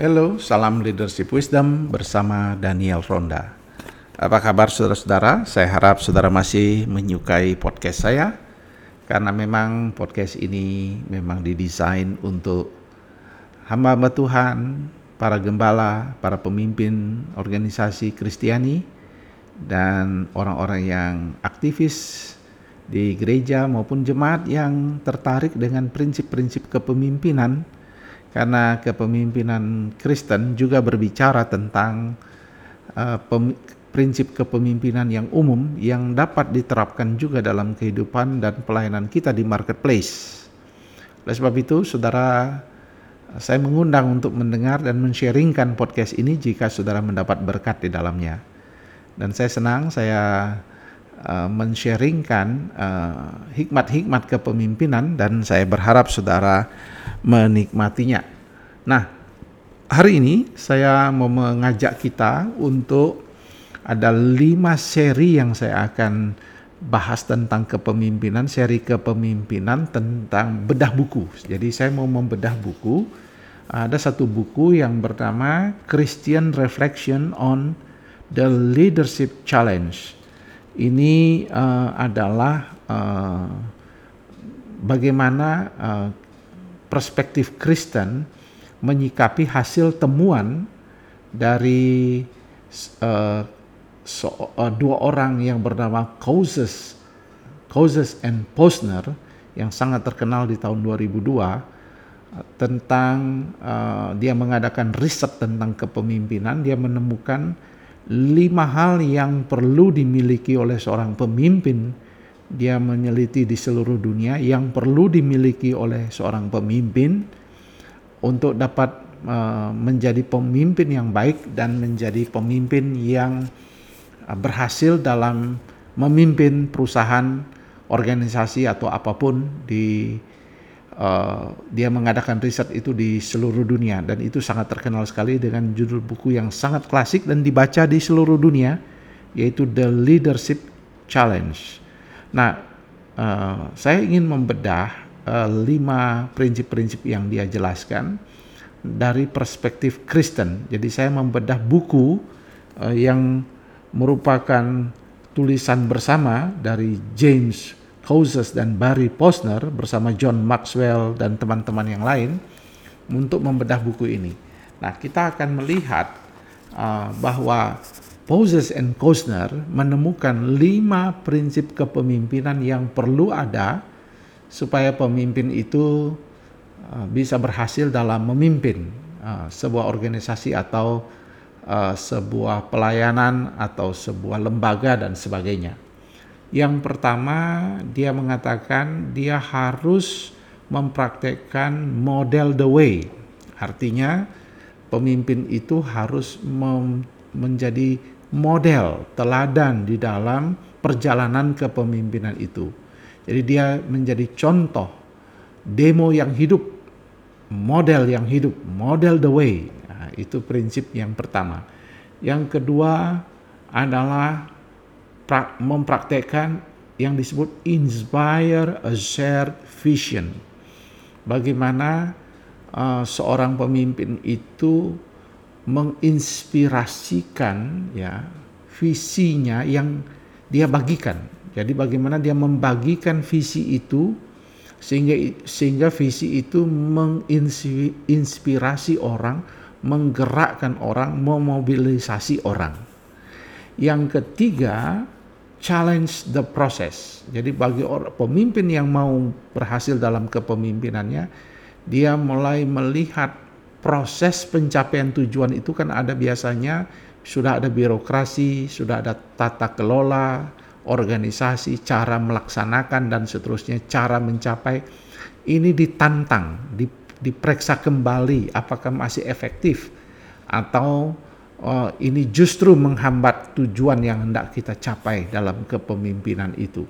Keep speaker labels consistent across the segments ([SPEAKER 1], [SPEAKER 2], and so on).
[SPEAKER 1] Hello, salam leadership wisdom bersama Daniel Ronda. Apa kabar saudara-saudara? Saya harap saudara masih menyukai podcast saya karena memang podcast ini memang didesain untuk hamba-hamba Tuhan, para gembala, para pemimpin organisasi Kristiani dan orang-orang yang aktivis di gereja maupun jemaat yang tertarik dengan prinsip-prinsip kepemimpinan karena kepemimpinan Kristen juga berbicara tentang uh, pem, prinsip kepemimpinan yang umum yang dapat diterapkan juga dalam kehidupan dan pelayanan kita di marketplace. Oleh sebab itu, saudara, saya mengundang untuk mendengar dan men-sharingkan podcast ini jika saudara mendapat berkat di dalamnya. Dan saya senang saya uh, men-sharingkan uh, hikmat-hikmat kepemimpinan dan saya berharap saudara menikmatinya. Nah, hari ini saya mau mengajak kita untuk ada lima seri yang saya akan bahas tentang kepemimpinan, seri kepemimpinan tentang bedah buku. Jadi saya mau membedah buku. Ada satu buku yang bernama Christian Reflection on the Leadership Challenge. Ini uh, adalah uh, bagaimana uh, perspektif Kristen menyikapi hasil temuan dari uh, so, uh, dua orang yang bernama Causes, Causes and Posner yang sangat terkenal di tahun 2002 uh, tentang uh, dia mengadakan riset tentang kepemimpinan. Dia menemukan lima hal yang perlu dimiliki oleh seorang pemimpin dia meneliti di seluruh dunia yang perlu dimiliki oleh seorang pemimpin untuk dapat uh, menjadi pemimpin yang baik dan menjadi pemimpin yang uh, berhasil dalam memimpin perusahaan, organisasi atau apa pun di uh, dia mengadakan riset itu di seluruh dunia dan itu sangat terkenal sekali dengan judul buku yang sangat klasik dan dibaca di seluruh dunia yaitu The Leadership Challenge Nah, uh, saya ingin membedah uh, lima prinsip-prinsip yang dia jelaskan dari perspektif Kristen. Jadi saya membedah buku uh, yang merupakan tulisan bersama dari James Houses dan Barry Posner bersama John Maxwell dan teman-teman yang lain untuk membedah buku ini. Nah, kita akan melihat uh, bahwa Moses and Kosner menemukan lima prinsip kepemimpinan yang perlu ada supaya pemimpin itu uh, bisa berhasil dalam memimpin uh, sebuah organisasi atau uh, sebuah pelayanan atau sebuah lembaga dan sebagainya. Yang pertama, dia mengatakan dia harus mempraktekkan model the way. Artinya, pemimpin itu harus menjadi model, teladan di dalam perjalanan kepemimpinan itu. Jadi dia menjadi contoh demo yang hidup, model yang hidup, model the way. Nah, itu prinsip yang pertama. Yang kedua adalah mempraktekkan yang disebut inspire a shared vision. Bagaimana uh, seorang pemimpin itu menginspirasikan ya visinya yang dia bagikan. Jadi bagaimana dia membagikan visi itu sehingga sehingga visi itu menginspirasi orang, menggerakkan orang, memobilisasi orang. Yang ketiga, challenge the process. Jadi bagi orang pemimpin yang mau berhasil dalam kepemimpinannya, dia mulai melihat proses pencapaian tujuan itu kan ada biasanya sudah ada birokrasi, sudah ada tata kelola, organisasi, cara melaksanakan dan seterusnya, cara mencapai ini ditantang, diperiksa kembali apakah masih efektif atau uh, ini justru menghambat tujuan yang hendak kita capai dalam kepemimpinan itu.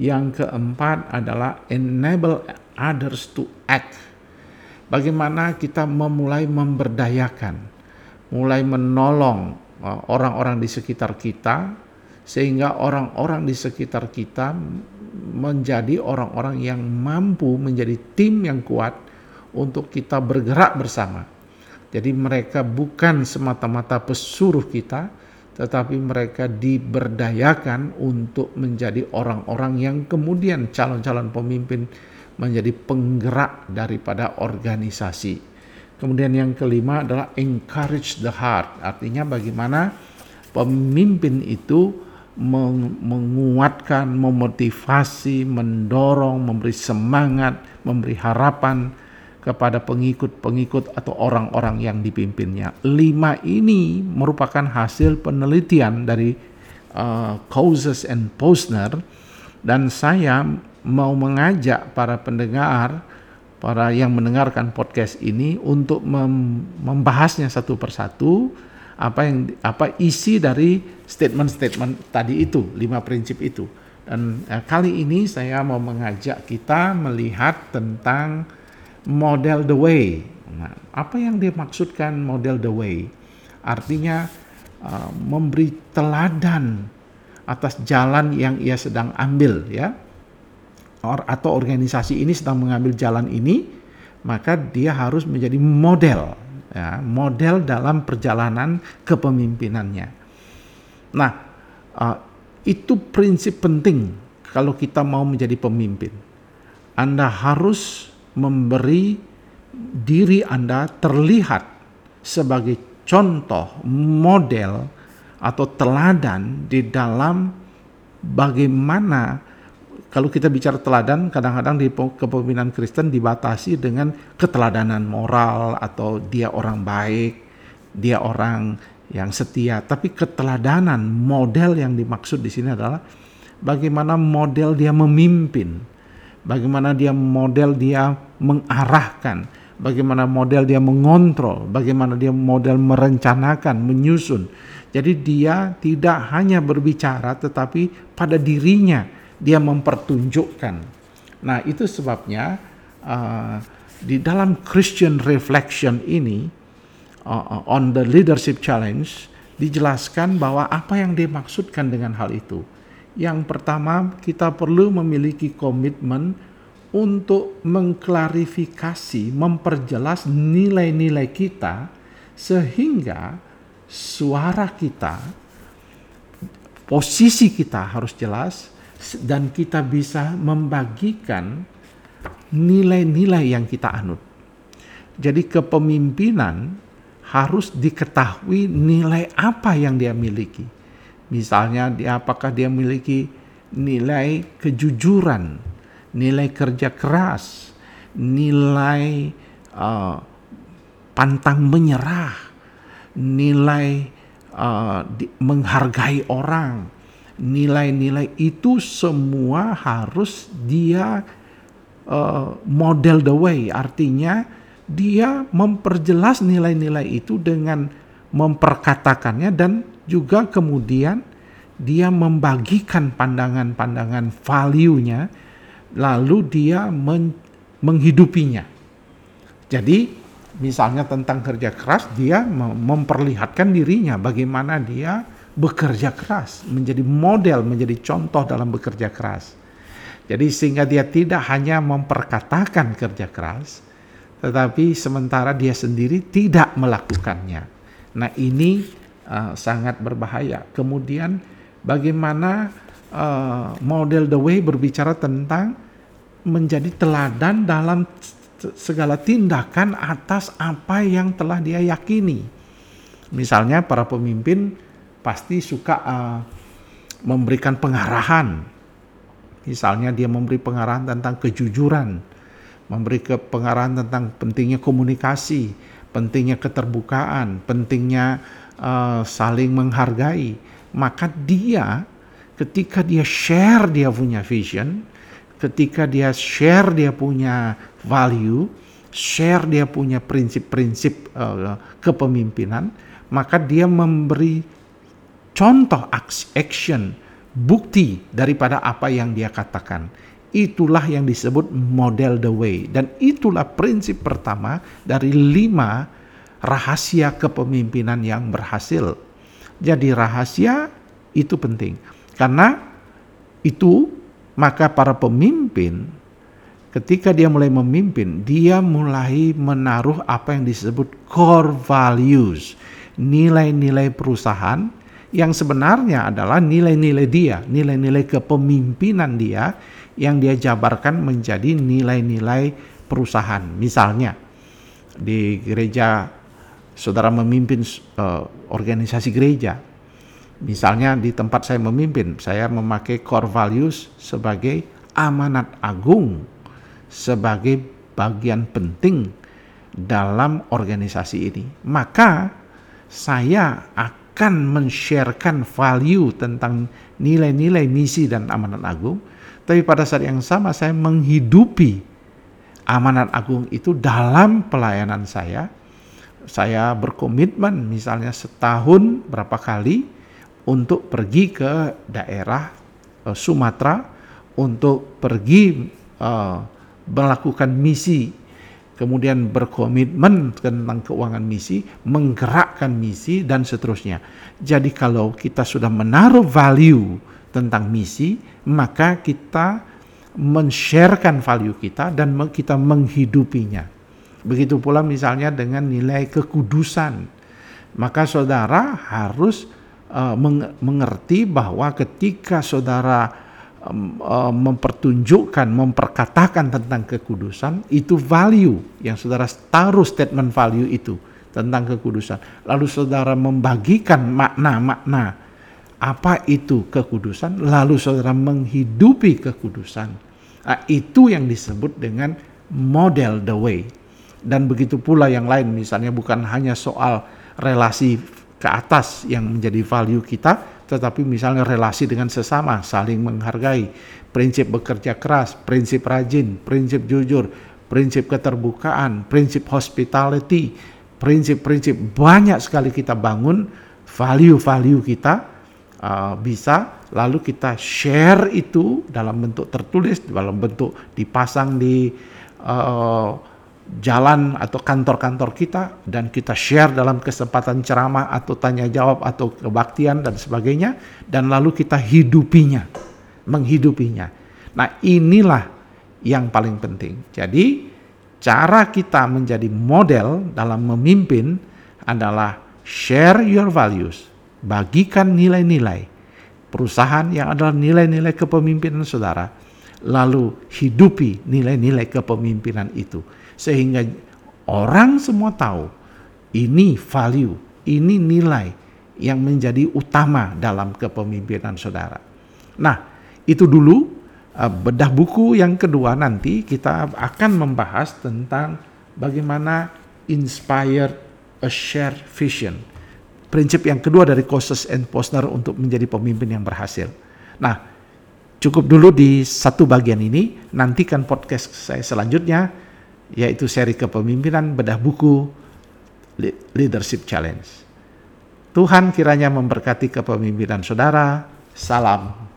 [SPEAKER 1] Yang keempat adalah enable others to act bagaimana kita memulai memberdayakan, mulai menolong uh, orang-orang di sekitar kita, sehingga orang-orang di sekitar kita menjadi orang-orang yang mampu menjadi tim yang kuat untuk kita bergerak bersama. Jadi mereka bukan semata-mata pesuruh kita, tetapi mereka diberdayakan untuk menjadi orang-orang yang kemudian calon-calon pemimpin menjadi penggerak daripada organisasi. Kemudian yang kelima adalah encourage the heart, artinya bagaimana pemimpin itu menguatkan, memotivasi, mendorong, memberi semangat, memberi harapan kepada pengikut-pengikut atau orang-orang yang dipimpinnya. Lima ini merupakan hasil penelitian dari uh, Causes and Posner dan saya mau mengajak para pendengar, para yang mendengarkan podcast ini untuk mem membahasnya satu persatu apa yang apa isi dari statement-statement tadi itu, lima prinsip itu. Dan uh, kali ini saya mau mengajak kita melihat tentang model the way. Nah, apa yang dia maksudkan model the way? Artinya uh, memberi teladan atas jalan yang ia sedang ambil ya. Or, atau organisasi ini sedang mengambil jalan ini, maka dia harus menjadi model ya, model dalam perjalanan kepemimpinannya. Nah, uh, itu prinsip penting kalau kita mau menjadi pemimpin. Anda harus memberi diri Anda terlihat sebagai contoh, model, atau teladan di dalam bagaimana kalau kita bicara teladan, kadang-kadang di kepemimpinan Kristen dibatasi dengan keteladanan moral atau dia orang baik, dia orang yang setia. Tapi keteladanan model yang dimaksud di sini adalah bagaimana model dia memimpin, bagaimana dia model dia mengarahkan, bagaimana model dia mengontrol, bagaimana dia model merencanakan, menyusun. Jadi dia tidak hanya berbicara tetapi pada dirinya dia mempertunjukkan. Nah, itu sebabnya uh, di dalam Christian reflection ini uh, on the leadership challenge dijelaskan bahwa apa yang dimaksudkan dengan hal itu yang pertama, kita perlu memiliki komitmen untuk mengklarifikasi, memperjelas nilai-nilai kita sehingga suara kita, posisi kita harus jelas dan kita bisa membagikan nilai-nilai yang kita anut. Jadi kepemimpinan harus diketahui nilai apa yang dia miliki Misalnya apakah dia memiliki nilai kejujuran, nilai kerja keras, nilai uh, pantang menyerah, nilai uh, menghargai orang, nilai-nilai itu semua harus dia uh, model the way, artinya dia memperjelas nilai-nilai itu dengan memperkatakannya dan juga kemudian dia membagikan pandangan-pandangan value-nya lalu dia men menghidupinya. Jadi misalnya tentang kerja keras dia memperlihatkan dirinya bagaimana dia bekerja keras, menjadi model, menjadi contoh dalam bekerja keras. Jadi sehingga dia tidak hanya memperkatakan kerja keras, tetapi sementara dia sendiri tidak melakukannya. Nah ini uh, sangat berbahaya. Kemudian bagaimana uh, model the way berbicara tentang menjadi teladan dalam segala tindakan atas apa yang telah dia yakini. Misalnya para pemimpin pasti suka uh, memberikan pengarahan. Misalnya dia memberi pengarahan tentang kejujuran, memberi ke pengarahan tentang pentingnya komunikasi, pentingnya keterbukaan, pentingnya uh, saling menghargai, maka dia ketika dia share dia punya vision, ketika dia share dia punya value, share dia punya prinsip-prinsip uh, kepemimpinan, maka dia memberi contoh action, bukti daripada apa yang dia katakan. Itulah yang disebut model the way dan itulah prinsip pertama dari lima rahasia kepemimpinan yang berhasil. Jadi rahasia itu penting. Karena itu maka para pemimpin ketika dia mulai memimpin, dia mulai menaruh apa yang disebut core values, nilai-nilai perusahaan yang sebenarnya adalah nilai-nilai dia, nilai-nilai kepemimpinan dia yang dia jabarkan menjadi nilai-nilai perusahaan. Misalnya di gereja saudara memimpin uh, organisasi gereja. Misalnya di tempat saya memimpin, saya memakai core values sebagai amanat agung sebagai bagian penting dalam organisasi ini. Maka saya akan men-sharekan value tentang nilai-nilai misi dan amanat agung, tapi pada saat yang sama saya menghidupi amanat agung itu dalam pelayanan saya. Saya berkomitmen misalnya setahun berapa kali untuk pergi ke daerah uh, Sumatera untuk pergi uh, melakukan misi kemudian berkomitmen tentang keuangan misi, menggerakkan misi, dan seterusnya. Jadi kalau kita sudah menaruh value tentang misi, maka kita men-sharekan value kita dan kita menghidupinya. Begitu pula misalnya dengan nilai kekudusan. Maka saudara harus uh, mengerti bahwa ketika saudara uh, mempertunjukkan, memperkatakan tentang kekudusan, itu value yang saudara taruh statement value itu tentang kekudusan. Lalu saudara membagikan makna-makna apa itu kekudusan, lalu saudara menghidupi kekudusan. Nah, itu yang disebut dengan model the way. Dan begitu pula yang lain, misalnya bukan hanya soal relasi ke atas yang menjadi value kita, tetapi misalnya relasi dengan sesama, saling menghargai, prinsip bekerja keras, prinsip rajin, prinsip jujur, prinsip keterbukaan, prinsip hospitality, prinsip-prinsip banyak sekali kita bangun, value-value kita uh, bisa lalu kita share itu dalam bentuk tertulis, dalam bentuk dipasang di uh, jalan atau kantor-kantor kita dan kita share dalam kesempatan ceramah atau tanya jawab atau kebaktian dan sebagainya dan lalu kita hidupinya, menghidupinya. Nah, inilah yang paling penting. Jadi, cara kita menjadi model dalam memimpin adalah share your values, bagikan nilai-nilai perusahaan yang adalah nilai-nilai kepemimpinan saudara, lalu hidupi nilai-nilai kepemimpinan itu sehingga orang semua tahu ini value, ini nilai yang menjadi utama dalam kepemimpinan saudara. Nah, itu dulu uh, bedah buku yang kedua nanti kita akan membahas tentang bagaimana inspired a shared vision. Prinsip yang kedua dari Kosses and Posner untuk menjadi pemimpin yang berhasil. Nah, cukup dulu di satu bagian ini, nantikan podcast saya selanjutnya yaitu seri kepemimpinan bedah buku Leadership Challenge. Tuhan kiranya memberkati kepemimpinan saudara. Salam